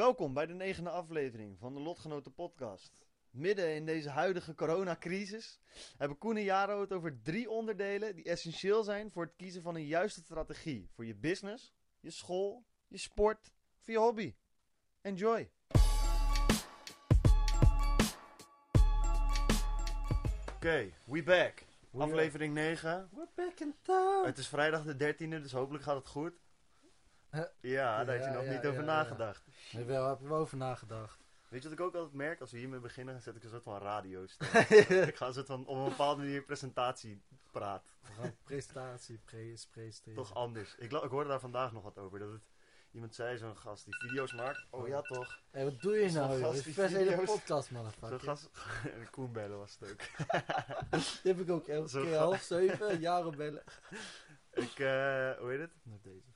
Welkom bij de negende aflevering van de Lotgenoten podcast. Midden in deze huidige coronacrisis hebben Koen en Jaro het over drie onderdelen die essentieel zijn voor het kiezen van een juiste strategie voor je business, je school, je sport of je hobby. Enjoy! Oké, we back. Aflevering 9. We're back in town. Het is vrijdag de 13e, dus hopelijk gaat het goed. Ja, daar heb je Ja, nog ja, niet over ja, nagedacht. Nee, wel, heb ik wel over nagedacht. Weet je wat ik ook altijd merk? Als we hiermee beginnen, dan zet ik een soort van radio ik ga een soort van op een bepaalde manier presentatie praat. We gaan presentatie, pre presenteren. Toch anders. Ik, ik hoorde daar vandaag nog wat over. Dat het, iemand zei, zo'n gast die video's maakt. Oh ja, toch. Hé, wat doe je Zo'n nou, gast die is best een hele podcast, Zo'n motherfucker. gast. en Koen bellen was het ook. Die heb ik ook elke Zo'n keer half zeven, jaren bellen. ik, eh, hoe heet het? Met deze.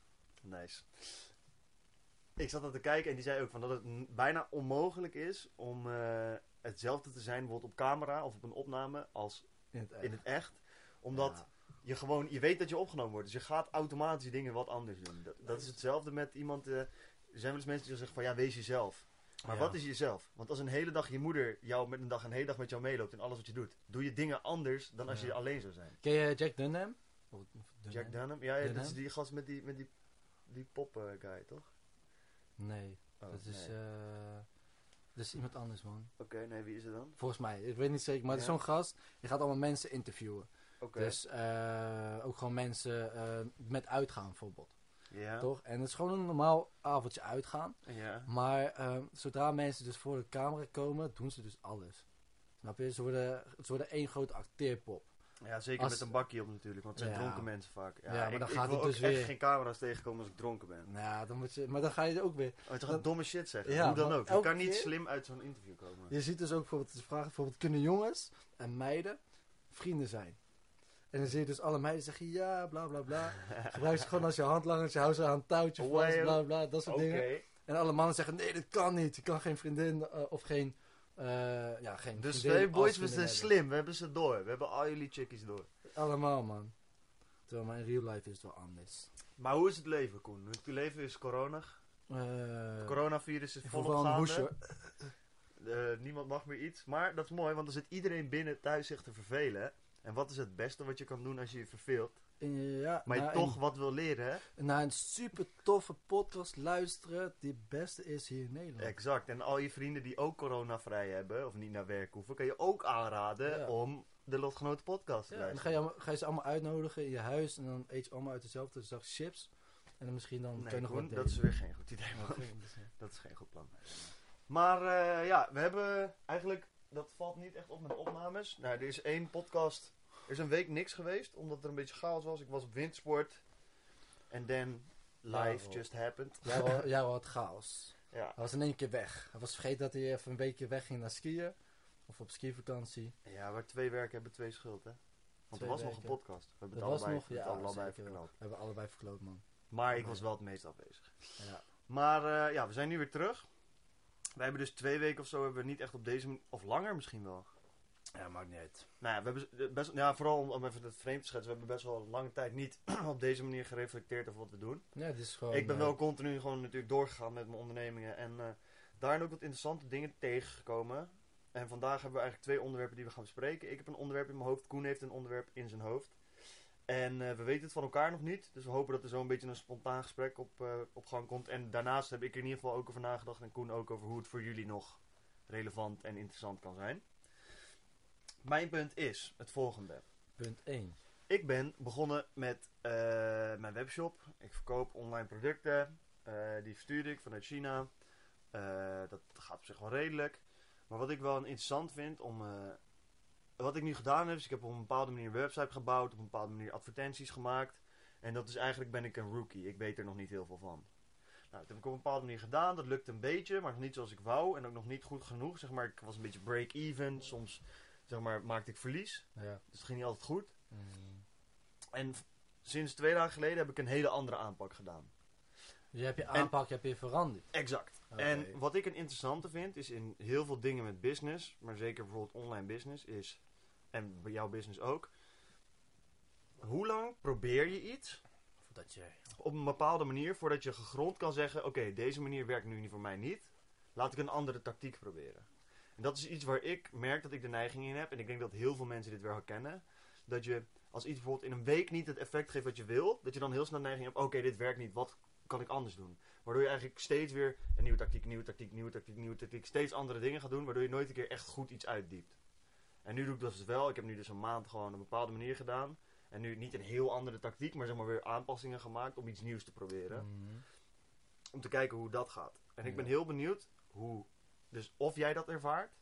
Nice. Ik zat aan te kijken en die zei ook van dat het bijna onmogelijk is om eh, hetzelfde te zijn bijvoorbeeld op camera of op een opname als In het echt. in het echt. Omdat Ja. je gewoon, je weet dat je opgenomen wordt. Dus je gaat automatisch dingen wat anders doen. Dat, dat is hetzelfde met iemand, eh, er zijn wel eens mensen die zeggen van ja, wees jezelf. Maar Ja. wat is jezelf? Want als een hele dag je moeder jou met een dag een hele dag met jou meeloopt in alles wat je doet, doe je dingen anders dan als Ja. je alleen zou zijn. Ken je Jack Dunham? Jack Dunham? Ja, ja dat is die gast met die, met die, die pop eh, guy, toch? Nee, Oh, dat is, eh dat is iemand anders, man. Oké, nee, wie is het dan? Volgens mij, ik weet niet zeker, maar het is zo'n gast, die gaat allemaal mensen interviewen. Oké. Dus eh, ook gewoon mensen met uitgaan, bijvoorbeeld. ja. Toch? En het is gewoon een normaal avondje uitgaan. Ja. Maar zodra mensen dus voor de camera komen, doen ze dus alles. Snap je? Ze worden, ze worden één grote acteerpop. Ja, zeker Als- met een bakje op natuurlijk, want het zijn Ja. dronken mensen vaak. Ja, Ja, maar ik, dan ik gaat wil het ook dus echt weer. geen camera's tegenkomen als ik dronken ben. Nou ja, dan moet je, maar dan ga je ook weer. Oh, Dan- gaat domme shit zeggen. Ja, Hoe dan ook. Je kan niet keer- slim uit zo'n interview komen. Je ziet dus ook bijvoorbeeld de vraag, bijvoorbeeld kunnen jongens en meiden vrienden zijn? En dan zie je dus alle meiden zeggen ja, bla bla bla. Gebruik ze gewoon als je handlangers, je houdt ze aan een touwtje vast, bla bla, dat soort dingen. En alle mannen zeggen nee, dat kan niet. Je kan geen vriendin eh, of geen, eh, ja, geen Dus wij boys, we zijn slim. We hebben ze door. We hebben al jullie chickies door. Allemaal man. Terwijl maar in real life is het wel anders. Maar hoe is het leven, Koen? Het leven is corona. Eh, Het coronavirus is volop gaande. Eh, niemand mag meer iets. Maar dat is mooi, want dan zit iedereen binnen thuis zich te vervelen. En wat is het beste wat je kan doen als je je verveelt? Eh, ja, Maar je toch een- wat wil leren, hè? naar een super toffe podcast luisteren die het beste is hier in Nederland. Exact. En al je vrienden die ook coronavrij hebben, of niet naar werk hoeven, kan je ook aanraden Ja. om de Lotgenoten podcast te Ja, en dan ga luisteren. je, allemaal- ga je ze allemaal uitnodigen in je huis en dan eet je allemaal uit dezelfde zak chips. En dan misschien dan kan Nee, je nog wat dat is weer geen goed idee, man. Dat is geen goed plan. Maar eh, ja, we hebben eigenlijk, dat valt niet echt op met opnames. Nou, er is één podcast, er is een week niks geweest, omdat er een beetje chaos was. Ik was op windsport. En then life Ja, just happened. Jij wa- jij had chaos. Ja. Hij was in één keer weg. Hij was vergeten dat hij even een weekje weg ging naar skiën. Of op skivakantie. ja, waar twee werken hebben twee schuld, hè. Want Twee er was nog een podcast. We hebben Dat het was allebei, nog, we hebben ja, het allebei. We hebben allebei verkloot, man. Maar ik was wel het meest afwezig. Ja. Maar eh, ja, we zijn nu weer terug. We hebben dus twee weken of zo hebben we niet echt op deze of langer misschien wel. Ja, maakt niet uit. Nou ja, we hebben best, ja, vooral om, om even het vreemd te schetsen, we hebben best wel een lange tijd niet op deze manier gereflecteerd over wat we doen. Ja, dit is gewoon... ik ben eh, wel continu gewoon natuurlijk doorgegaan met mijn ondernemingen en eh, daarin ook wat interessante dingen tegengekomen. En vandaag hebben we eigenlijk twee onderwerpen die we gaan bespreken. Ik heb een onderwerp in mijn hoofd, Koen heeft een onderwerp in zijn hoofd. En eh, we weten het van elkaar nog niet, dus we hopen dat er zo een beetje een spontaan gesprek op, eh, op gang komt. En daarnaast heb ik er in ieder geval ook over nagedacht en Koen ook over hoe het voor jullie nog relevant en interessant kan zijn. Mijn punt is het volgende. Punt 1. Ik ben begonnen met eh, mijn webshop. Ik verkoop online producten. Eh, die verstuur ik vanuit China. Eh, dat gaat op zich wel redelijk. Maar wat ik wel interessant vind om. wat ik nu gedaan heb, is ik heb op een bepaalde manier een website gebouwd, op een bepaalde manier advertenties gemaakt. En dat is eigenlijk ben ik een rookie. Ik weet er nog niet heel veel van. Nou, dat heb ik op een bepaalde manier gedaan. Dat lukt een beetje, maar nog niet zoals ik wou. En ook nog niet goed genoeg. Zeg maar, ik was een beetje break-even. Soms zeg maar, maakte ik verlies. Ja. Dus het ging niet altijd goed. Mm. En sinds twee dagen geleden heb ik een hele andere aanpak gedaan. Je hebt je aanpak heb je veranderd. Exact. En wat ik een interessante vind, is in heel veel dingen met business, maar zeker bijvoorbeeld online business, is, en bij jouw business ook, hoe lang probeer je iets Voordat je... op een bepaalde manier voordat je gegrond kan zeggen: Oké, deze manier werkt nu voor mij niet. Laat ik een andere tactiek proberen. En dat is iets waar ik merk dat ik de neiging in heb. En ik denk dat heel veel mensen dit wel herkennen. Dat je als iets bijvoorbeeld in een week niet het effect geeft wat je wil. Dat je dan heel snel de neiging hebt: Oké, dit werkt niet. Wat kan ik anders doen? Waardoor je eigenlijk steeds weer een nieuwe tactiek, nieuwe tactiek, nieuwe tactiek, nieuwe tactiek. Steeds andere dingen gaat doen. Waardoor je nooit een keer echt goed iets uitdiept. En nu doe ik dat dus wel. Ik heb nu dus een maand gewoon een bepaalde manier gedaan. En nu niet een heel andere tactiek, maar zeg maar weer aanpassingen gemaakt om iets nieuws te proberen. Mhm. Om te kijken hoe dat gaat. En ik ben heel benieuwd hoe, dus of jij dat ervaart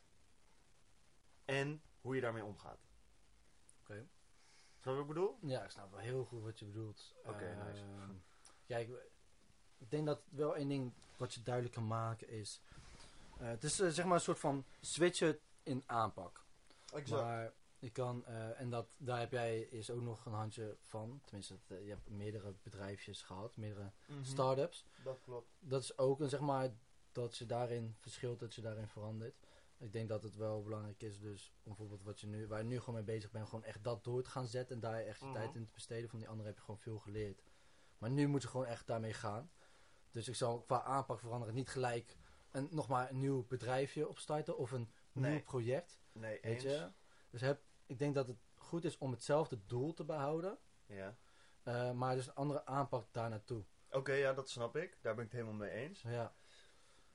en hoe je daarmee omgaat. Oké. Snap je wat ik bedoel? Ja, ik snap wel heel goed wat je bedoelt. Oké, nice. Ehm, Kijk, ik denk dat wel één ding wat je duidelijk kan maken is... eh, het is eh, zeg maar een soort van switchen in aanpak. Maar je kan, eh, en dat, daar heb jij is ook nog een handje van. Tenminste, je hebt meerdere bedrijfjes gehad, meerdere Mhm. start-ups. Dat klopt. Dat is ook een zeg maar dat je daarin verschilt, dat je daarin verandert. Ik denk dat het wel belangrijk is, dus om bijvoorbeeld wat je nu, waar je nu gewoon mee bezig bent, gewoon echt dat door te gaan zetten en daar echt je Mhm. tijd in te besteden. Van die andere heb je gewoon veel geleerd. Maar nu moet je gewoon echt daarmee gaan. Dus ik zal qua aanpak veranderen niet gelijk een, nog maar een nieuw bedrijfje opstarten of een Nee. nieuw project. Nee, Weet eens. je? Dus heb, ik denk dat het goed is om hetzelfde doel te behouden, Ja. eh, maar dus een andere aanpak daar naartoe. Oké, ja, dat snap ik. Daar ben ik het helemaal mee eens. Ja,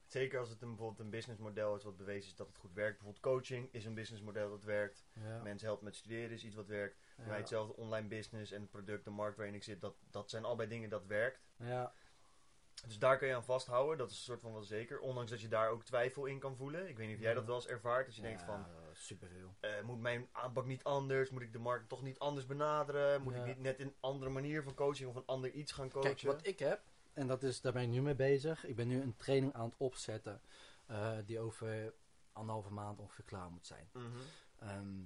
Zeker als het een, bijvoorbeeld een businessmodel is wat bewezen is dat het goed werkt. Bijvoorbeeld coaching is een businessmodel dat werkt. ja, Mensen helpen met studeren is iets wat werkt. Bij ja. hetzelfde online business en het product, de markt waarin ik zit, dat, dat zijn allebei dingen dat werkt. ja, Dus daar kan je aan vasthouden, dat is een soort van wel zeker. Ondanks dat je daar ook twijfel in kan voelen. Ik weet niet of jij dat wel eens ervaart. Dat je denkt van, superveel. eh, moet mijn aanpak niet anders? Moet ik de markt toch niet anders benaderen? Moet ik niet net een andere manier van coaching of een ander iets gaan coachen? Kijk, wat ik heb, en dat is, daar ben ik nu mee bezig. Ik ben nu een training aan het opzetten eh, die over anderhalve maand ongeveer klaar moet zijn. Mhm. Ehm,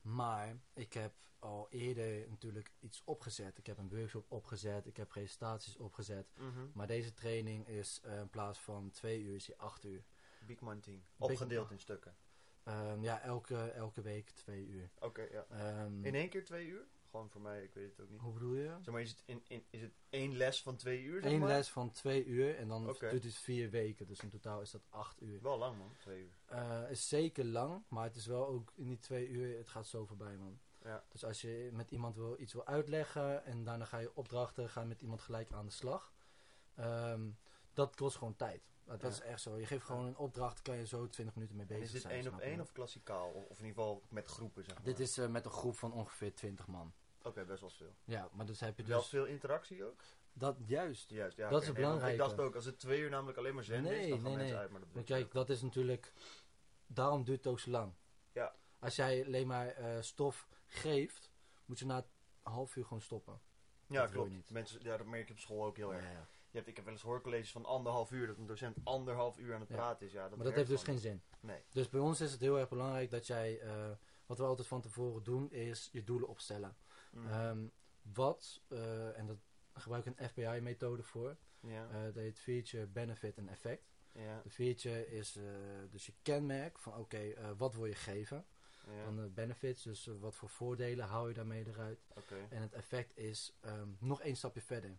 maar ik heb al eerder natuurlijk iets opgezet. Ik heb een workshop opgezet, ik heb presentaties opgezet. Mhm. Maar deze training is eh, in plaats van twee uur, is die acht uur. Big Man Team. Opgedeeld in stukken. Ehm, ja, elke, elke week twee uur. Oké, ja. Ehm, In één keer twee uur? Gewoon voor mij, ik weet het ook niet. hoe bedoel je? Zeg maar, is het, in, in, is het één les van twee uur? Zeg Eén maar? les van twee uur en dan Oké. duurt het vier weken. Dus in totaal is dat acht uur. Wel lang man, twee uur. Eh, is zeker lang, maar het is wel ook in die twee uur, het gaat zo voorbij man. Ja. Dus als je met iemand wil, iets wil uitleggen en daarna ga je opdrachten, ga je met iemand gelijk aan de slag. Ehm, dat kost gewoon tijd. Dat Ja. is echt zo. Je geeft gewoon een opdracht, kan je zo 20 minuten mee bezig is dit zijn. één op één of klassikaal? Of, of in ieder geval met groepen, zeg maar? Dit is eh, met een groep van ongeveer 20 man. Oké, best wel veel. Ja, maar dus heb je Wel dus... veel interactie ook? Dat juist. Juist, ja. Dat is belangrijk. Ik dacht ook, als het twee uur namelijk alleen maar zen is, Nee, dan gaan nee, mensen nee. uit. Maar dat Maar kijk, dat is natuurlijk... Daarom duurt het ook zo lang. Ja. Als jij alleen maar eh, stof geeft, moet je na een half uur gewoon stoppen. Ja, dat klopt. Mensen, ja, dat merk je op school ook heel erg. Ja, ja. Je hebt, ik heb wel eens hoorcolleges van anderhalf uur, dat een docent anderhalf uur aan het praten is. Ja, dat maar dat heeft dus geen zin. Nee. Dus bij ons is het heel erg belangrijk dat jij, eh, wat we altijd van tevoren doen, is je doelen opstellen. Mhm. Ehm, wat, eh, en dat gebruik ik een FBI-methode voor, ja, eh, dat heet feature, benefit en effect. ja, De feature is dus je kenmerk van oké, wat wil je geven? ja. Dan de benefits, dus wat voor voordelen hou je daarmee eruit? Oké. En het effect is ehm, nog één stapje verder.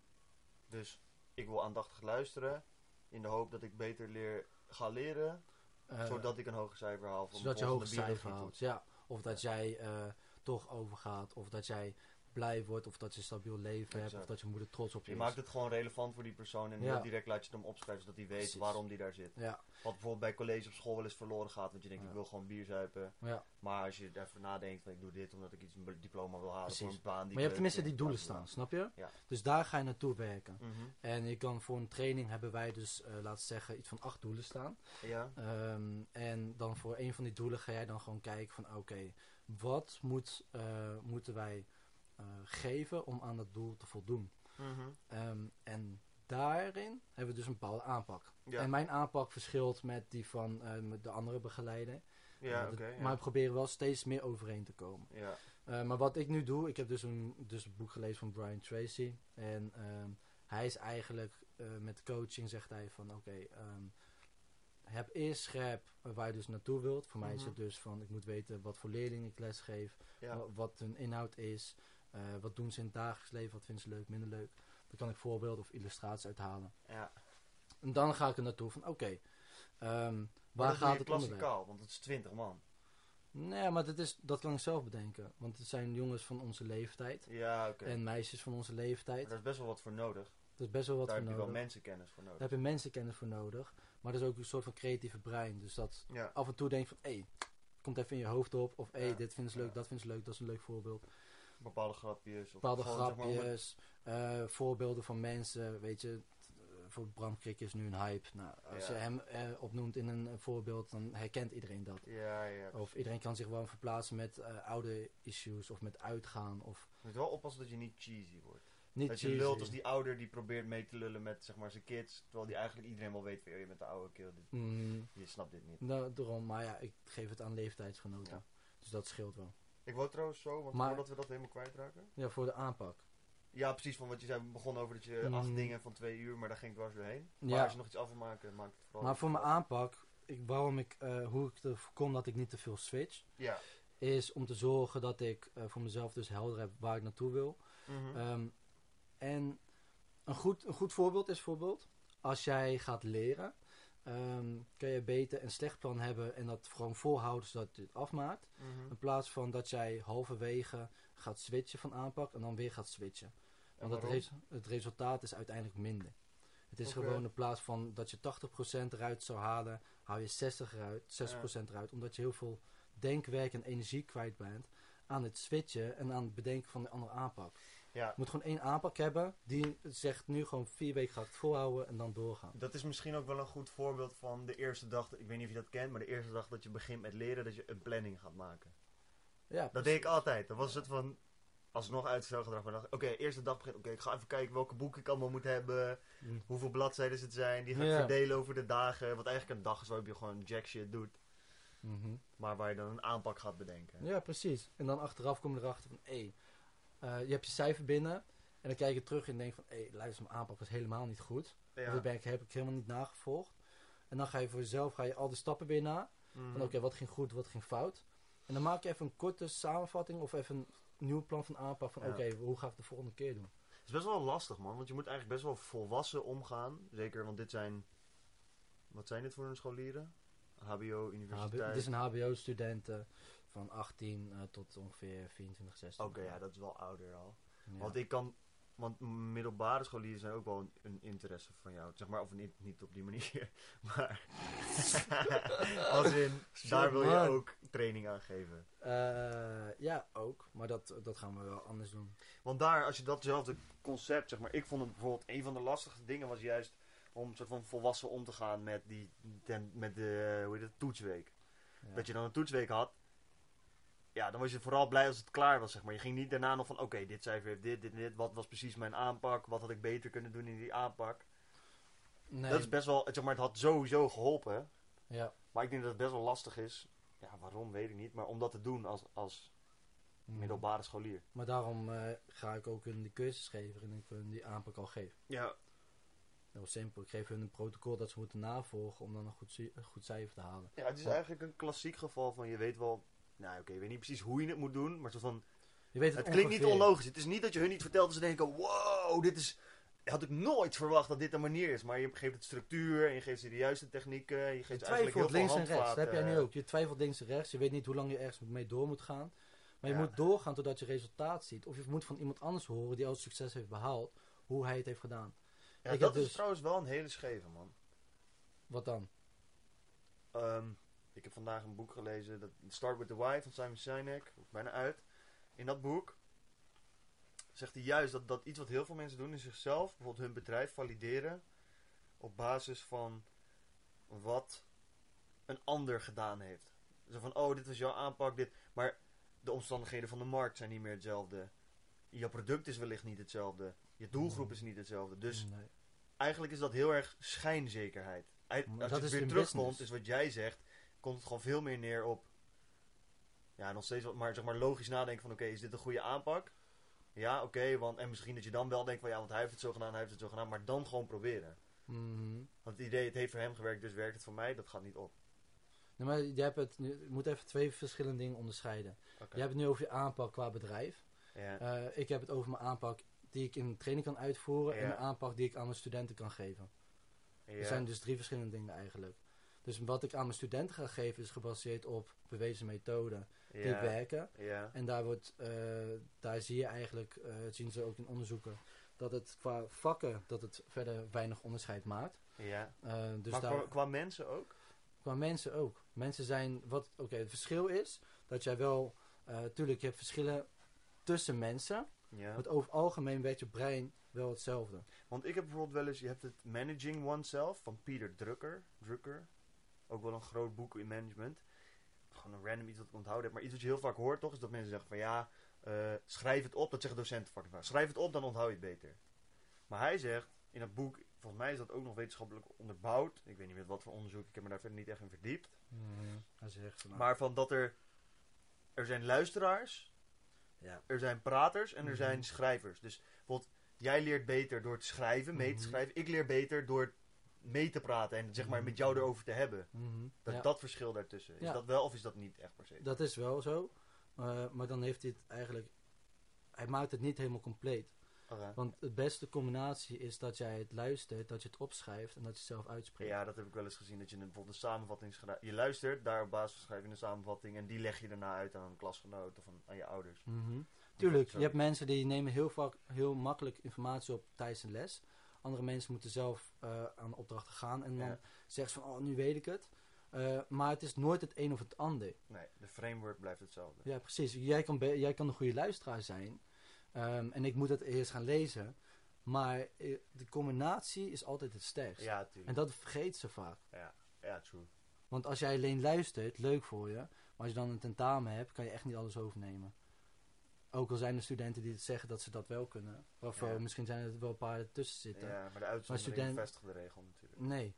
Dus ik wil aandachtig luisteren, in de hoop dat ik beter leer, ga leren, Eh, zodat ik een hoger cijfer haal. Voor zodat je hoger cijfer haalt. Ja. Of dat jij eh, toch overgaat, of dat jij blij wordt, of dat je een stabiel leven hebt, of dat je moeder trots op je, Je is. maakt het gewoon relevant voor die persoon en Ja. heel direct laat je het hem opschrijven zodat hij weet Precies. waarom die daar zit. Ja, Wat bijvoorbeeld bij college of school wel eens verloren gaat, want je denkt Ja. ik wil gewoon bier zuipen. Maar als je even nadenkt van ik doe dit omdat ik iets een diploma wil halen Precies. voor een baan die Maar je hebt tenminste die doelen staan, snap je? Dus daar ga je naartoe werken. Mhm. En je kan voor een training hebben wij dus, eh laten zeggen, iets van acht doelen staan. Ja, Ehm, en dan voor een van die doelen ga jij dan gewoon kijken van oké, wat moet, eh, moeten wij geven om aan dat doel te voldoen? Mhm. Ehm, en daarin hebben we dus een bepaalde aanpak. ja. En mijn aanpak verschilt met die van eh, met de andere begeleider. ja Eh, ja. Maar we proberen wel steeds meer overeen te komen. ja. Eh, maar wat ik nu doe, ik heb dus een, dus een boek gelezen van Brian Tracy. En ehm, hij is eigenlijk eh, met coaching zegt hij van oké, ehm, heb eerst scherp eh, waar je dus naartoe wilt. Voor mij is Mhm. het dus van ik moet weten wat voor leerlingen ik les geef, wat hun inhoud is, eh, wat doen ze in het dagelijks leven, wat vinden ze leuk, minder leuk. Dan kan ik voorbeelden of illustraties uithalen. Ja. En dan ga ik er naartoe van, oké, ehm, Maar waar dat gaat het klassikaal, want het is 20 man. Nee, maar dat, is, dat kan ik zelf bedenken. Want het zijn jongens van onze leeftijd. Ja, oké. En meisjes van onze Maar leeftijd. daar is best wel wat voor nodig. Er is best wel wat daar voor heb je nodig. wel mensenkennis voor Daar nodig. heb je mensenkennis voor nodig. Maar er is ook een soort van creatieve brein. Dus dat Ja. af en toe denk je van, hé, hey, komt even in je hoofd op. Of hé, Ja, dit vinden ze leuk, ja. dat vinden ze leuk, dat is een leuk voorbeeld. Bepaalde grapjes. Of Bepaalde gewoon, zeg maar, om het- grapjes, eh, voorbeelden van mensen. Weet je, voor Bram Krik is nu een hype. Nou, als Ja. je hem eh, opnoemt in een voorbeeld, dan herkent iedereen dat. Ja, ja. Of iedereen kan zich wel verplaatsen met eh, oude issues of met uitgaan. Of Je moet wel oppassen dat je niet cheesy wordt. niet dat je lult als die ouder die probeert mee te lullen met zeg maar, zijn kids. Terwijl die eigenlijk iedereen wel weet van, "Oh, je bent de oude kill. dit- Mm, Je snapt dit niet. nou, daarom, maar ja, ik geef het aan leeftijdsgenoten. Dus dat scheelt wel. Ik wou trouwens zo, want Maar- voordat we dat helemaal kwijtraken. Ja, voor de aanpak. Ja, precies. Van wat je zei, we begonnen over dat je Mhm. acht dingen van twee uur, maar daar ging ik dwars doorheen. Maar Ja. als je nog iets af wil maken, maak het vooral. Maar voor mijn aanpak, ik, waarom ik, eh, hoe ik er voorkom dat ik niet te veel switch, Ja. is om te zorgen dat ik eh, voor mezelf dus helder heb waar ik naartoe wil. Mhm. Ehm, en een goed, een goed voorbeeld is bijvoorbeeld, als jij gaat leren, ehm, kun je beter een slecht plan hebben en dat gewoon volhouden zodat je het afmaakt. Mhm. In plaats van dat jij halverwege gaat switchen van aanpak en dan weer gaat switchen. En Want het, res- het resultaat is uiteindelijk minder. Het is gewoon in plaats van dat je 80% eruit zou halen, hou je 60 eruit, 60% eruit. Omdat je heel veel denkwerk en energie kwijt bent aan het switchen en aan het bedenken van de andere aanpak. Ja, Je moet gewoon één aanpak hebben die zegt nu gewoon vier weken ga ik het volhouden en dan doorgaan. dat is misschien ook wel een goed voorbeeld van de eerste dag. Ik weet niet of je dat kent, maar de eerste dag dat je begint met leren, dat je een planning gaat maken. Ja, Dat deed ik altijd. Dat was het van, alsnog uitstelgedrag. Maar dacht oké, eerste dag begint, oké, ik ga even kijken welke boeken ik allemaal moet hebben. Mm. Hoeveel bladzijden het zijn. Die ga ik Ja. verdelen over de dagen. Wat eigenlijk een dag is waarop je gewoon jack shit doet. Mhm. Maar waar je dan een aanpak gaat bedenken. Ja, precies. En dan achteraf kom je erachter van, hé, eh, je hebt je cijfer binnen. En dan kijk je terug en denk van, hé, luister, mijn aanpak was helemaal niet goed. Ja. Dat ben ik, heb ik helemaal niet nagevolgd. En dan ga je voor jezelf ga je al die stappen weer na. Mhm. Van oké, wat ging goed, wat ging fout. En dan maak je even een korte samenvatting of even een nieuw plan van aanpak. Van Ja. oké, hoe ga ik de volgende keer doen? Het is best wel lastig, man. Want je moet eigenlijk best wel volwassen omgaan. Zeker, want dit zijn... Wat zijn dit voor een scholieren? HBO, HB universiteit? het is een HBO-student eh, van 18 eh, tot ongeveer 24, 16. Oké, ja, dat is wel ouder al. Ja. Want ik kan... Want middelbare scholieren zijn ook wel een, een interesse van jou. Zeg maar, of niet, niet op die manier. Maar... als in, daar wil je ook training aan geven. Eh, ja, ook. Maar dat, dat gaan we wel anders doen. Want daar, als je datzelfde concept, zeg maar, ik vond het bijvoorbeeld een van de lastigste dingen was juist om soort van volwassen om te gaan met die, ten- met de, hoe heet het, toetsweek. Ja. Dat je dan een toetsweek had, ja, dan was je vooral blij als het klaar was, zeg maar. Je ging niet daarna nog van, oké, dit cijfer heeft dit, dit en dit, wat was precies mijn aanpak, wat had ik beter kunnen doen in die aanpak. Nee, Dat is best wel, zeg maar, het had sowieso geholpen, ja. maar ik denk dat het best wel lastig is. Ja, waarom, weet ik niet, maar om dat te doen als, als Mm. middelbare scholier. Maar daarom eh, ga ik ook hun die cursus geven en ik hun die aanpak al geef. Ja, Heel simpel. Ik geef hun een protocol dat ze moeten navolgen om dan een goed, een goed cijfer te halen. Ja, het is eigenlijk een klassiek geval van je weet wel. Nou, oké, je weet niet precies hoe je het moet doen, maar zo van. Je weet Het het, klinkt niet onlogisch. Het is niet dat je hun niet vertelt dat ze denken: wow, dit is. Had ik nooit verwacht dat dit een manier is. Maar je geeft het structuur en je geeft ze de juiste technieken. Je Je geeft heel twijfelt links en rechts. Dat heb jij nu ook. Je twijfelt links en rechts. Je weet niet hoe lang je ergens mee door moet gaan. Maar je Ja. moet doorgaan totdat je resultaat ziet. Of je moet van iemand anders horen die al succes heeft behaald. Hoe hij het heeft gedaan. Ja, Ik dat heb is dus- trouwens wel een hele scheve, man. Wat dan? Ehm, ik heb vandaag een boek gelezen, dat Start with the Why van Simon Sinek, bijna uit. In dat boek zegt hij juist dat, dat iets wat heel veel mensen doen is zichzelf, bijvoorbeeld hun bedrijf, valideren op basis van wat een ander gedaan heeft. Zo van, oh, dit was jouw aanpak, dit. Maar de omstandigheden van de markt zijn niet meer hetzelfde. Je product is wellicht niet hetzelfde. Je doelgroep is niet hetzelfde. Dus Nee. eigenlijk is dat heel erg schijnzekerheid. Als dat weer terugkomt, business. is wat jij zegt, komt het gewoon veel meer neer op. Ja, nog steeds wat, maar zeg maar logisch nadenken van: oké, is dit een goede aanpak? Ja, oké, want en misschien dat je dan wel denkt van ja, want hij heeft het zo gedaan, hij heeft het zo gedaan, maar dan gewoon proberen. Mhm. Want het idee, het heeft voor hem gewerkt, dus werkt het voor mij, dat gaat niet op. Nee, maar je, hebt het, je moet even twee verschillende dingen onderscheiden. Je hebt het nu over je aanpak qua bedrijf. Eh, ik heb het over mijn aanpak die ik in training kan uitvoeren en een aanpak die ik aan mijn studenten kan geven. Er zijn dus drie verschillende dingen eigenlijk. Dus wat ik aan mijn studenten ga geven is gebaseerd op bewezen methoden die werken. Ja. En daar, wordt, eh, daar zie je eigenlijk, eh, zien ze ook in onderzoeken, dat het qua vakken dat het verder weinig onderscheid maakt. ja. Eh, dus maar daar, qua, qua mensen ook? qua mensen ook. Mensen zijn, wat, oké, het verschil is dat jij wel, eh tuurlijk, je hebt verschillen tussen mensen. Ja. Maar over het algemeen werkt je brein wel hetzelfde. Want ik heb bijvoorbeeld wel eens, je hebt het Managing Oneself van Peter Drucker. Drucker. Ook wel een groot boek in management. Gewoon een random iets wat ik onthouden heb. Maar iets wat je heel vaak hoort toch, is dat mensen zeggen van ja, eh, schrijf het op. Dat zeggen docenten vaak. vaak. Schrijf het op, dan onthoud je het beter. Maar hij zegt in het boek, volgens mij is dat ook nog wetenschappelijk onderbouwd. Ik weet niet met wat voor onderzoek, ik heb me daar verder niet echt in verdiept. Hij zegt nou, Maar van dat er, er zijn luisteraars, ja. er zijn praters en er Mhm. zijn schrijvers. Dus bijvoorbeeld, jij leert beter door te schrijven, mee te Mhm. schrijven. Ik leer beter door mee te praten en zeg maar met jou erover te hebben. Mhm. Dat, Ja. dat verschil daartussen. Is Ja. dat wel of is dat niet echt per se? Dat is wel zo. Eh, maar dan heeft hij het eigenlijk. Hij maakt het niet helemaal compleet. Want de beste combinatie is dat jij het luistert, dat je het opschrijft en dat je het zelf uitspreekt. Ja, dat heb ik wel eens gezien. Dat je een, bijvoorbeeld een samenvatting schrijft. Je luistert, daar op basis van schrijf je een samenvatting. En die leg je daarna uit aan een klasgenoot of aan, aan je ouders. Mhm. Tuurlijk, je hebt mensen die nemen heel vaak heel makkelijk informatie op tijdens een les. Andere mensen moeten zelf eh, aan de opdrachten gaan en dan Ja. zeggen ze van, oh, nu weet ik het. Eh, maar het is nooit het een of het ander. Nee, de framework blijft hetzelfde. Ja, precies. Jij kan, jij kan een goede luisteraar zijn. Ehm, en ik moet het eerst gaan lezen. Maar eh, de combinatie is altijd het sterkst. Ja, tuurlijk. En dat vergeet ze vaak. Ja, true. Want als jij alleen luistert, leuk voor je. Maar als je dan een tentamen hebt, kan je echt niet alles overnemen. Ook al zijn er studenten die het zeggen dat ze dat wel kunnen. Of Ja. eh, misschien zijn er wel een paar tussen zitten. Ja, maar de uitzondering student- de regel natuurlijk. Nee.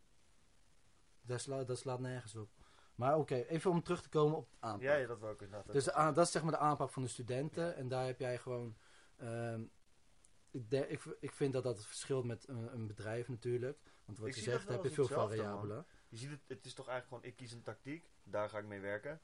Dat slaat, dat slaat nergens op. Maar oké, even om terug te komen op aanpak. Ja, ja, dat wil ik inderdaad. Dus dat is zeg maar de aanpak van de studenten. En daar heb jij gewoon... ehm, ik, de- ik, vind dat dat verschilt met een, een bedrijf natuurlijk. Want wat Ik je zegt, wel heb je veel variabelen. Je ziet het, het is toch eigenlijk gewoon, ik kies een tactiek, daar ga ik mee werken.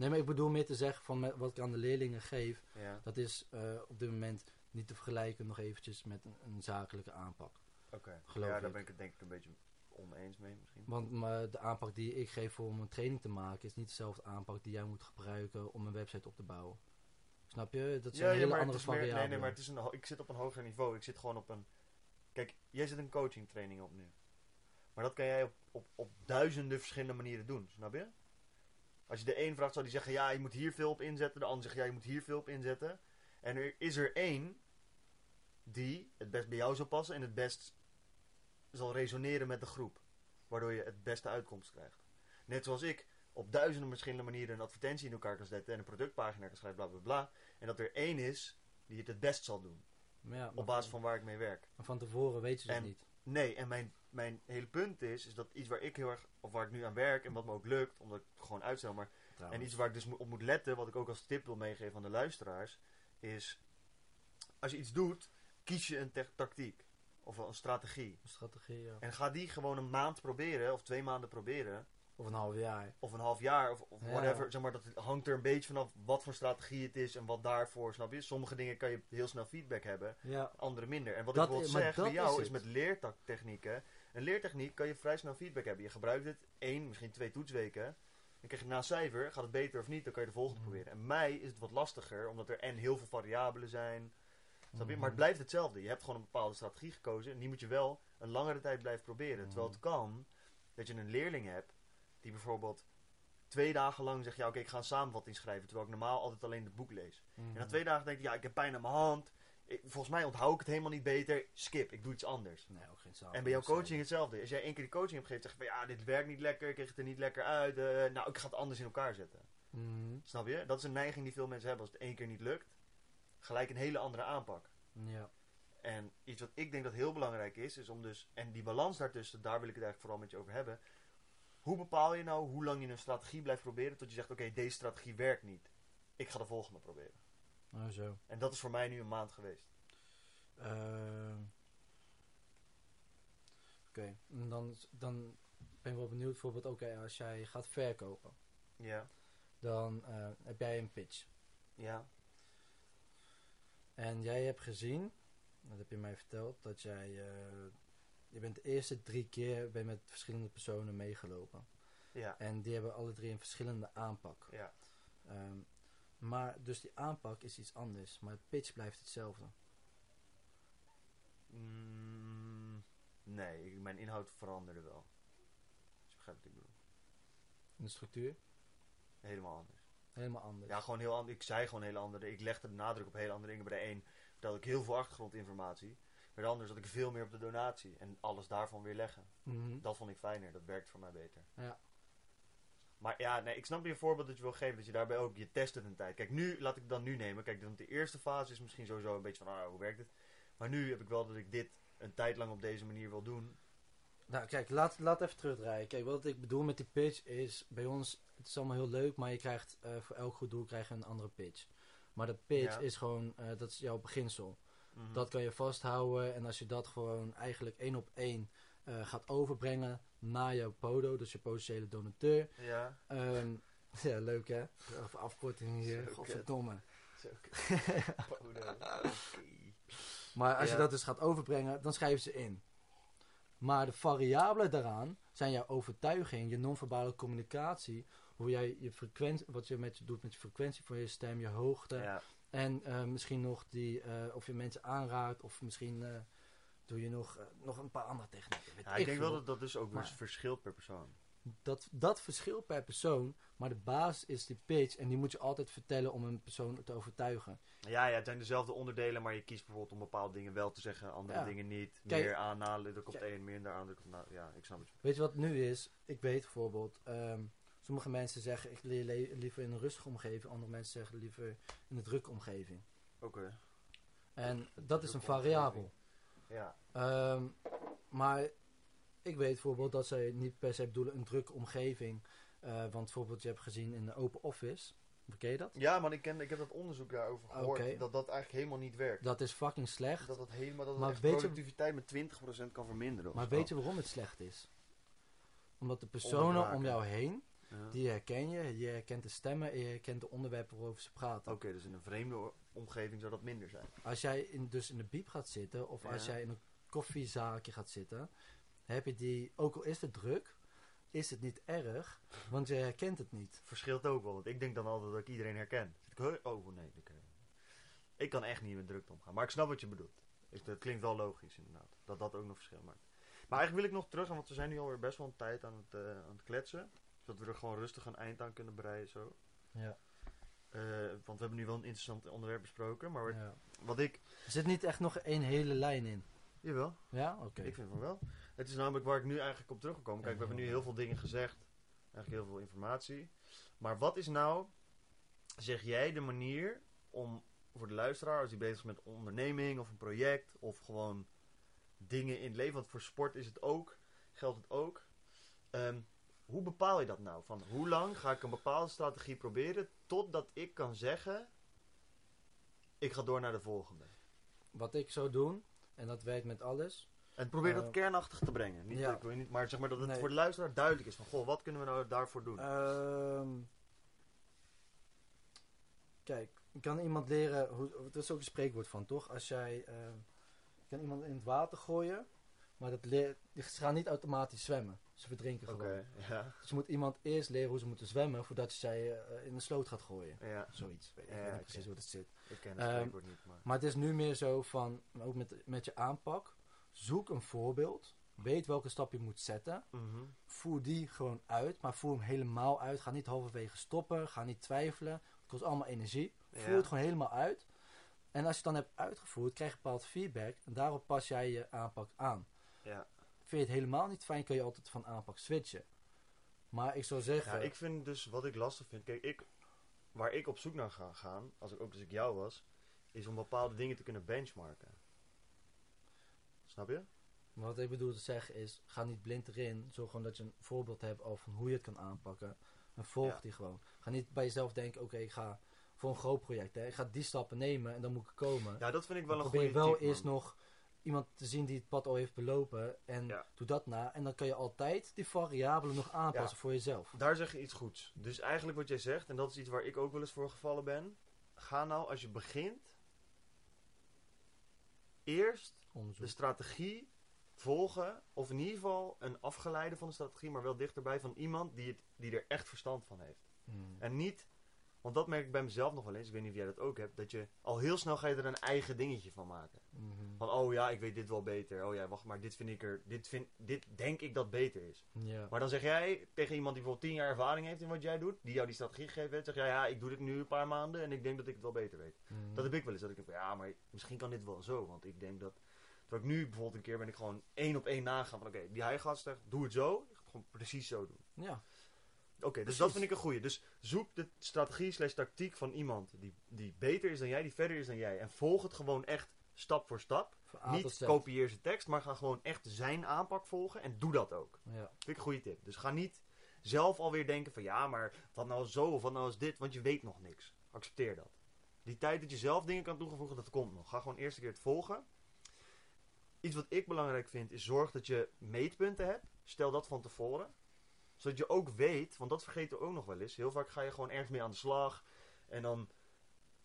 Nee, maar ik bedoel meer te zeggen van wat ik aan de leerlingen geef. Ja, Dat is eh, op dit moment niet te vergelijken nog eventjes met een, een zakelijke aanpak. oké. Geloof Ja, ik. daar ben ik het denk ik een beetje oneens mee misschien. Want maar de aanpak die ik geef voor om een training te maken... is niet dezelfde aanpak die jij moet gebruiken om een website op te bouwen. Snap je? Dat zijn hele maar het andere variabelen. Nee, nee, maar het is een, ik zit op een hoger niveau. Ik zit gewoon op een... Kijk, jij zit een coaching training op nu. Maar dat kan jij op, op, op duizenden verschillende manieren doen, snap je? Als je de een vraagt, zou die zeggen, ja, je moet hier veel op inzetten. De ander zegt, ja, je moet hier veel op inzetten. En er is er één die het best bij jou zal passen en het best zal resoneren met de groep. Waardoor je het beste uitkomst krijgt. Net zoals ik op duizenden verschillende manieren een advertentie in elkaar kan zetten en een productpagina kan schrijven, bla bla bla. En dat er één is die het het best zal doen. Ja, Op basis van waar ik mee werk. Maar van tevoren weet je dat niet. Nee, en mijn, mijn hele punt is, is dat iets waar ik heel erg, of waar ik nu aan werk en wat me ook lukt, omdat ik het gewoon uitstel, maar en iets waar ik dus op moet letten, wat ik ook als tip wil meegeven aan de luisteraars, is als je iets doet, kies je een tactiek of een strategie. Een strategie, ja. En ga die gewoon een maand proberen, of twee maanden proberen, Of een half jaar. of een half jaar, of, of Ja. whatever. Zeg maar, dat hangt er een beetje vanaf wat voor strategie het is en wat daarvoor, snap je? Sommige dingen kan je heel snel feedback hebben, Ja. andere minder. En wat Dat ik bijvoorbeeld i- maar zeg bij jou is met leertechnieken. Een leertechniek kan je vrij snel feedback hebben. Je gebruikt het één, misschien twee toetsweken. Dan krijg je na cijfer, gaat het beter of niet, dan kan je de volgende Mhm. proberen. En mij is het wat lastiger, omdat er en heel veel variabelen zijn. Snap je? Mhm. Maar het blijft hetzelfde. Je hebt gewoon een bepaalde strategie gekozen en die moet je wel een langere tijd blijven proberen. Mhm. Terwijl het kan dat je een leerling hebt die bijvoorbeeld twee dagen lang zegt, ja oké, ik ga een samenvatting schrijven, terwijl ik normaal altijd alleen het boek lees. Mhm. En na twee dagen denk ik, ja, ik heb pijn aan mijn hand. Ik- volgens mij onthoud ik het helemaal niet beter. Skip, ik doe iets anders. Nee, ook geen en bij jouw coaching hetzelfde. Als jij één keer die coaching hebt gegeven, zeg je van ja, dit werkt niet lekker, ik kreeg het er niet lekker uit. eh, nou, ik ga het anders in elkaar zetten. Mhm. Snap je? Dat is een neiging die veel mensen hebben. Als het één keer niet lukt, gelijk een hele andere aanpak. Ja. En iets wat ik denk dat heel belangrijk is, is om dus, en die balans daartussen, daar wil ik het eigenlijk vooral met je over hebben. Hoe bepaal je nou hoe lang je een strategie blijft proberen tot je zegt, oké, deze strategie werkt niet. Ik ga de volgende proberen. Oh, zo. En dat is voor mij nu een maand geweest. Ehm. Oké, en dan, dan ben ik wel benieuwd bijvoorbeeld, oké, als jij gaat verkopen, Ja. dan eh, heb jij een pitch. Ja. En jij hebt gezien, dat heb je mij verteld, dat jij, eh, je bent de eerste drie keer ben met verschillende personen meegelopen. Ja. En die hebben alle drie een verschillende aanpak. Ja. Ehm, maar dus die aanpak is iets anders, maar het pitch blijft hetzelfde. Mm, nee, mijn inhoud veranderde wel. Dus je begrijpt wat ik bedoel. En de structuur? Helemaal anders. Helemaal anders. Ja, gewoon heel anders. Ik zei gewoon heel andere. Ik legde de nadruk op hele andere dingen. Bij de een vertelde ik heel veel achtergrondinformatie. Bij de ander zat ik veel meer op de donatie. En alles daarvan weer leggen. Mhm. Dat vond ik fijner. Dat werkt voor mij beter. Ja. Maar ja, nee, ik snap je voorbeeld dat je wil geven. Dat je daarbij ook, je test het een tijd. Kijk, nu, laat ik het dan nu nemen. Kijk, dan de eerste fase is misschien sowieso een beetje van, ah, hoe werkt het? Maar nu heb ik wel dat ik dit een tijd lang op deze manier wil doen. Nou, kijk, laat, laat even terugdraaien. Kijk, wat ik bedoel met die pitch is, bij ons, het is allemaal heel leuk, maar je krijgt eh, voor elk goed doel krijg je een andere pitch. Maar de pitch Ja. is gewoon, eh, dat is jouw beginsel. Mhm. Dat kan je vasthouden en als je dat gewoon eigenlijk één op één eh, gaat overbrengen naar jouw podo, dus je potentiële donateur. Ja. Ehm, ja, leuk hè? Of afkorting hier, Zo godverdomme. Zo, Podo. Maar als je dat dus gaat overbrengen, dan schrijven ze in. Maar de variabelen daaraan zijn jouw overtuiging, je non-verbale communicatie, hoe jij je frequentie, wat je met je doet met je frequentie van je stem, je hoogte. Ja. En eh, misschien nog die, eh, of je mensen aanraakt, of misschien eh, doe je nog, nog een paar andere technieken. Ja, ik denk veel. wel dat dat dus ook weer verschilt per persoon. dat, dat verschilt per persoon, maar de basis is die pitch en die moet je altijd vertellen om een persoon te overtuigen. Ja, ja, het zijn dezelfde onderdelen, maar je kiest bijvoorbeeld om bepaalde dingen wel te zeggen, andere Ja. dingen niet. Kijk- meer aanhalen, Kijk. het een, minder aandruk op na. Ja, ik snap het. Weet je wat nu is? Ik weet bijvoorbeeld, ehm, sommige mensen zeggen ik leer le- liever in een rustige omgeving, andere mensen zeggen liever in een drukke omgeving. Oké. En dat is een variabel. Ja. Ehm, maar ik weet bijvoorbeeld dat zij niet per se bedoelen een drukke omgeving. Eh, want bijvoorbeeld, je hebt gezien in de open office, ken je dat? Ja, man, ik, ken, ik heb dat onderzoek daarover gehoord. Oké. Dat dat eigenlijk helemaal niet werkt. Dat is fucking slecht. Dat dat helemaal dat het Maar weet je- productiviteit met 20% kan verminderen. Maar weet je waarom het slecht is? Omdat de personen om jou heen, Ja. die herken je. Je herkent de stemmen en je herkent de onderwerpen waarover ze praten. Oké, dus in een vreemde omgeving zou dat minder zijn. Als jij in, dus in de biep gaat zitten, of als jij in een koffiezaakje gaat zitten, heb je die, ook al is het druk, is het niet erg, want je herkent het niet. Verschilt ook wel, want ik denk dan altijd dat ik iedereen herken. Zit ik, "Huh? oh nee, ik, eh, ik kan echt niet met drukte omgaan. Maar ik snap wat je bedoelt. Ik, dat klinkt wel logisch inderdaad, dat dat ook nog verschil maakt. Maar eigenlijk wil ik nog terug, want we zijn nu alweer best wel een tijd aan het, eh, aan het kletsen. Zodat we er gewoon rustig een eind aan kunnen breien zo. Ja. Eh, want we hebben nu wel een interessant onderwerp besproken, maar ja. wat ik... Er zit niet echt nog één hele lijn in. Jawel, Ja? Oké. ik vind van wel. Het is namelijk waar ik nu eigenlijk op teruggekomen. Kijk, we hebben nu heel veel dingen gezegd. Eigenlijk heel veel informatie. Maar wat is nou, zeg jij, de manier om voor de luisteraar, als hij bezig is met onderneming of een project of gewoon dingen in het leven, want voor sport is het ook, geldt het ook. Ehm, hoe bepaal je dat nou? Van hoe lang ga ik een bepaalde strategie proberen totdat ik kan zeggen, ik ga door naar de volgende. Wat ik zou doen, en dat werkt met alles. En probeer dat Eh, kernachtig te brengen. Niet, ja. ik wil niet, maar zeg maar dat het Nee. voor de luisteraar duidelijk is van, goh, wat kunnen we nou daarvoor doen? Ehm, kijk, je kan iemand leren, hoe, er is ook een spreekwoord van, toch? Als jij, ehm, kan iemand in het water gooien, maar dat leer, ze gaan niet automatisch zwemmen. Ze verdrinken gewoon. ja. Dus je moet iemand eerst leren hoe ze moeten zwemmen, voordat je zij eh, in de sloot gaat gooien. ja. Zoiets. Weet ik Ja, weet niet precies hoe dat zit. Ik ken het Ehm, spreekwoord niet, maar... Maar het is nu meer zo van, ook met, met je aanpak, zoek een voorbeeld, weet welke stap je moet zetten, Mhm. voer die gewoon uit, maar voer hem helemaal uit. Ga niet halverwege stoppen, ga niet twijfelen. Het kost allemaal energie. Voer het gewoon helemaal uit. En als je het dan hebt uitgevoerd, krijg je bepaald feedback en daarop pas jij je aanpak aan. Ja. Vind je het helemaal niet fijn, kun je altijd van aanpak switchen. Maar ik zou zeggen, ja, ik vind dus wat ik lastig vind. Kijk, ik, waar ik op zoek naar ga gaan, als ik ook als ik jou was, is om bepaalde dingen te kunnen benchmarken. Snap je? wat ik bedoel te zeggen is, ga niet blind erin. Zorg gewoon dat je een voorbeeld hebt over van hoe je het kan aanpakken. En volg Ja. die gewoon. Ga niet bij jezelf denken, oké, ik ga voor een groot project. Hè. Ik ga die stappen nemen en dan moet ik komen. Ja, dat vind ik wel Dan een probeer goede je wel tip, eerst nog iemand te zien die het pad al heeft belopen. En Ja. doe dat na. En dan kan je altijd die variabelen nog aanpassen voor jezelf. Daar zeg je iets goeds. Dus eigenlijk wat jij zegt, en dat is iets waar ik ook wel eens voor gevallen ben. Ga nou, als je begint, eerst Onderzoek. de strategie volgen. Of in ieder geval een afgeleide van de strategie, maar wel dichterbij van iemand die, het, die er echt verstand van heeft. Mm. En niet, want dat merk ik bij mezelf nog wel eens, ik weet niet of jij dat ook hebt, dat je al heel snel ga je er een eigen dingetje van maken. Mhm. Van, oh ja, ik weet dit wel beter. Oh ja, wacht maar, dit vind ik er, dit, vind, dit denk ik dat beter is. Maar dan zeg jij tegen iemand die bijvoorbeeld 10 jaar ervaring heeft in wat jij doet, die jou die strategie gegeven heeft, zeg jij, ja, ik doe dit nu een paar maanden en ik denk dat ik het wel beter weet. Mhm. Dat heb ik wel eens, dat ik denk van, ja, maar misschien kan dit wel zo, want ik denk dat... Terwijl ik nu bijvoorbeeld een keer ben ik gewoon één op één nagaan van, oké, die hij zeggen, doe het zo, ik ga het gewoon precies zo doen. Ja. Oké, dus dat vind ik een goeie. Dus zoek de strategie slash tactiek van iemand die, die beter is dan jij, die verder is dan jij. En volg het gewoon echt stap voor stap. Van Niet kopieer zijn tekst, maar ga gewoon echt zijn aanpak volgen en doe dat ook. Ja. Vind ik een goede tip. Dus ga niet zelf alweer denken van ja, maar wat nou is zo of wat nou is dit, want je weet nog niks. Accepteer dat. Die tijd dat je zelf dingen kan toevoegen, dat komt nog. Ga gewoon eerst een keer het volgen. Iets wat ik belangrijk vind, is zorg dat je meetpunten hebt. Stel dat van tevoren. Zodat je ook weet, want dat vergeten we ook nog wel eens. Heel vaak ga je gewoon ergens mee aan de slag. En dan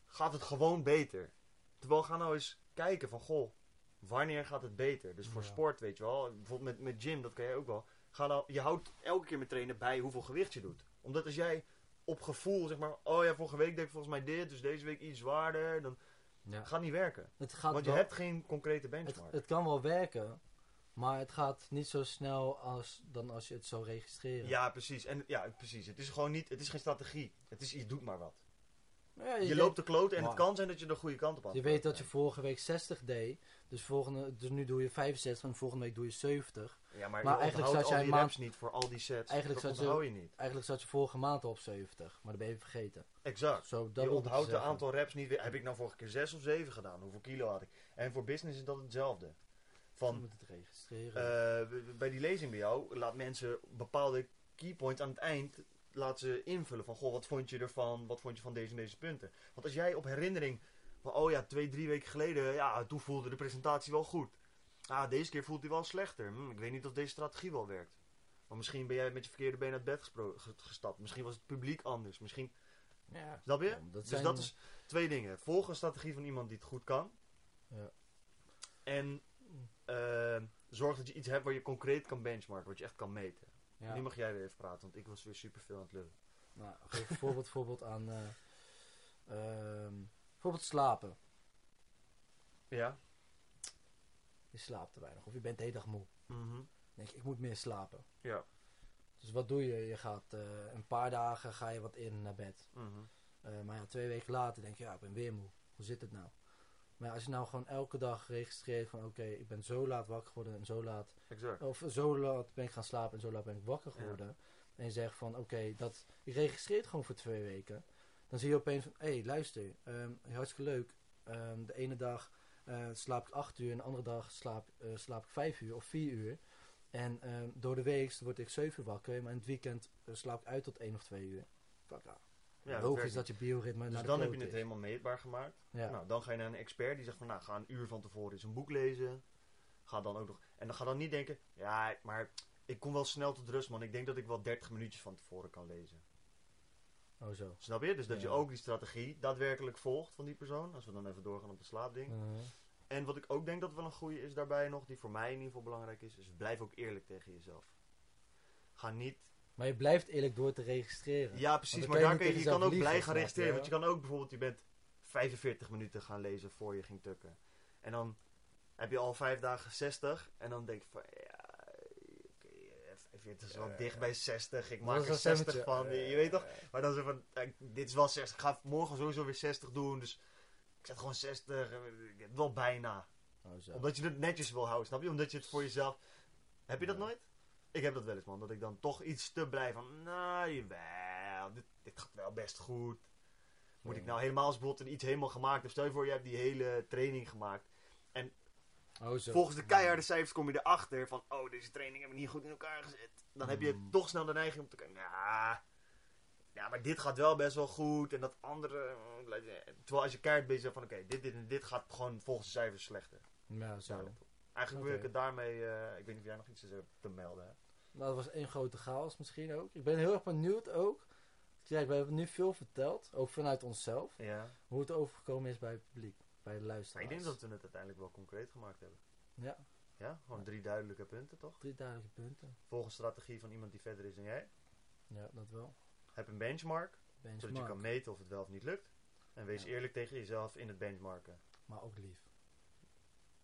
gaat het gewoon beter. Terwijl ga nou eens kijken van, goh, wanneer gaat het beter? Dus voor Ja. sport, weet je wel. Bijvoorbeeld met, met gym, dat kan jij ook wel. Ga nou, je houdt elke keer met trainen bij hoeveel gewicht je doet. Omdat als jij op gevoel, zeg maar, oh ja, vorige week deed ik volgens mij dit, dus deze week iets zwaarder. Dan ja. gaat niet werken. Het gaat Want je wel- hebt geen concrete het, benchmark. het kan wel werken, maar het gaat niet zo snel als, dan als je het zou registreren. Ja, precies. En ja, precies. Het is gewoon niet, het is geen strategie. Het is, je doet maar wat. Ja, Je, weet- loopt de kloten en het kan zijn dat je de goede kant op aan Je weet dat je vorige week 60 deed, dus, volgende, dus nu doe je 65 en volgende week doe je 70. Ja, maar, Maar je eigenlijk zat jij al die maand- reps niet voor al die sets. Eigenlijk dat zat je- je niet. Eigenlijk zat je vorige maand al op 70, maar dat ben je vergeten. Exact. Zo, dat je onthoudt de zeggen. aantal reps niet weer. Heb ik nou vorige keer 6 of 7 gedaan? Hoeveel kilo had ik? En voor business is dat hetzelfde. Van, moet het registreren. eh, bij die lezing bij jou, laat mensen bepaalde keypoints aan het eind laat ze invullen van, goh, wat vond je ervan? Wat vond je van deze en deze punten? Want als jij op herinnering van, oh ja, twee, drie weken geleden, ja, toen voelde de presentatie wel goed. Ah, deze keer voelt hij wel slechter. Hm, ik weet niet of deze strategie wel werkt. Maar misschien ben jij met je verkeerde been uit bed gestapt. Misschien was het publiek anders. Misschien, ja. snap je? Dat dus zijn- dat is twee dingen. Volg een strategie van iemand die het goed kan. Ja. En eh, zorg dat je iets hebt waar je concreet kan benchmarken, wat je echt kan meten. Ja. Nu mag jij weer even praten, want ik was weer super veel aan het lullen. Nou, geef een voorbeeld, voorbeeld aan. ehm, bijvoorbeeld slapen. Ja? Je slaapt te weinig of je bent de hele dag moe. Mhm. Denk je, ik moet meer slapen. Ja. Dus wat doe je? Je gaat eh, een paar dagen ga je wat eerder naar bed. Mhm. Eh, maar ja, twee weken later denk je, ja, ik ben weer moe. Hoe zit het nou? Maar als je nou gewoon elke dag registreert van, oké, ik ben zo laat wakker geworden en zo laat, Exact. of zo laat ben ik gaan slapen en zo laat ben ik wakker Ja. geworden. En je zegt van, oké, dat je registreert gewoon voor twee weken. Dan zie je opeens van, hé, hey, luister, ehm, hartstikke leuk. Ehm, de ene dag eh, slaap ik acht uur en de andere dag slaap, eh, slaap ik vijf uur of vier uur. En ehm, door de week word ik zeven uur wakker, maar in het weekend eh, slaap ik uit tot één of twee uur. Fuck ja. Dat Logisch dat je bioritme naar Dus dan heb je het is. helemaal meetbaar gemaakt. Ja. Nou, dan ga je naar een expert die zegt van, nou, ga een uur van tevoren eens een boek lezen. Ga dan ook nog... En dan ga dan niet denken, ja, maar ik kom wel snel tot rust, man. Ik denk dat ik wel 30 minuutjes van tevoren kan lezen. Oh zo. Snap je? Dus dat je ook die strategie daadwerkelijk volgt van die persoon. Als we dan even doorgaan op de slaapding. Mhm. En wat ik ook denk dat wel een goede is daarbij nog, die voor mij in ieder geval belangrijk is, is blijf ook eerlijk tegen jezelf. Ga niet... Maar je blijft eerlijk door te registreren. Ja, precies, maar daar kun je, je kan ook blij gaan registreren. Want je kan ook bijvoorbeeld, je bent 45 minuten gaan lezen voor je ging tukken. En dan heb je al vijf dagen 60. En dan denk je van, ja, oké, eh, 45 is wel dicht bij 60. Ik maak er een 60 stemmetje. van. Je, je weet toch? Maar dan is het van, dit is wel 60. Ik ga morgen sowieso weer 60 doen. Dus ik zet gewoon 60. eh, Wel bijna. Oh, zo. Omdat je het netjes wil houden, snap je? Omdat je het voor jezelf... Heb je dat Ja. nooit? Ik heb dat wel eens, man. Dat ik dan toch iets te blij van... Nou, jawel. Dit, dit gaat wel best goed. Moet Ja. ik nou helemaal als bijvoorbeeld iets helemaal gemaakt heb. Stel je voor, je hebt die hele training gemaakt. Oh, zo. Volgens de keiharde cijfers kom je erachter van... Oh, deze training hebben we niet goed in elkaar gezet. Dan heb je Mm. toch snel de neiging om te kijken... Nou, ja, maar dit gaat wel best wel goed. En dat andere... eh, Terwijl als je keihard bezig bent van... Oké, dit, dit en dit gaat gewoon volgens de cijfers slechter. Ja, zo. Nou, Eigenlijk wil ik het daarmee... eh, ik weet niet of jij nog iets te melden hebt. Nou, dat was één grote chaos misschien ook. Ik ben heel erg benieuwd ook. Kijk, we hebben nu veel verteld, ook vanuit onszelf, Ja. hoe het overgekomen is bij het publiek. bij de luisteraars. ik denk dat we het uiteindelijk wel concreet gemaakt hebben. Ja, Ja, gewoon drie duidelijke punten toch? drie duidelijke punten. Volg een strategie van iemand die verder is dan jij. Ja, dat wel. Heb een benchmark, zodat je kan meten of het wel of niet lukt. En wees Ja. eerlijk tegen jezelf in het benchmarken. maar ook lief.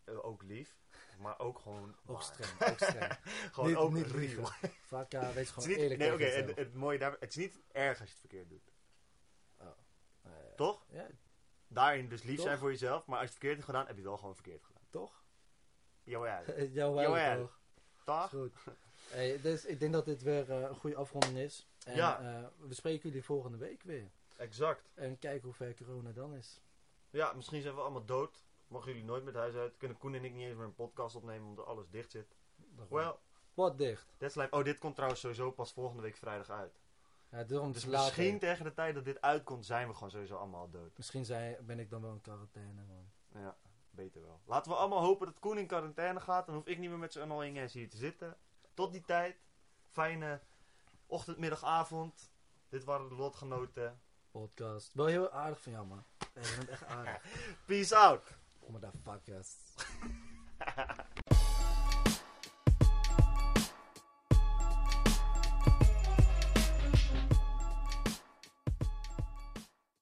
Eh, ook lief, maar ook gewoon Ook streng, ook streng. gewoon Niet- ook niet real. Vaak ja, wees Het is gewoon niet, eerlijk nee, oké, het, het mooie daar, het is niet erg als je het verkeerd doet. Eh, Toch? Ja, Daarin dus lief Toch? zijn voor jezelf, maar als je het verkeerd hebt gedaan, heb je het wel gewoon verkeerd gedaan. toch? Jawel. Jawel. toch? Toch? Goed. Hey, dus ik denk dat dit weer eh, een goede afronding is. En Ja. eh, we spreken jullie volgende week weer. Exact. En kijken hoe ver corona dan is. Ja, misschien zijn we allemaal dood. Mogen jullie nooit met huis uit. Kunnen Koen en ik niet eens meer een podcast opnemen omdat alles dicht zit. Well, Wat dicht. that's life. Oh, dit komt trouwens sowieso pas volgende week vrijdag uit. Ja, daarom Dus later. misschien tegen de tijd dat dit uitkomt, zijn we gewoon sowieso allemaal dood. Misschien zijn, ben ik dan wel in quarantaine, man. Ja, beter wel. Laten we allemaal hopen dat Koen in quarantaine gaat. Dan hoef ik niet meer met z'n allen hier te zitten. Tot die tijd. Fijne ochtend, middag, avond. Dit waren de lotgenoten. Podcast. Wel heel aardig van jou, man. Hey, je bent echt aardig. Peace out. Motherfuckers.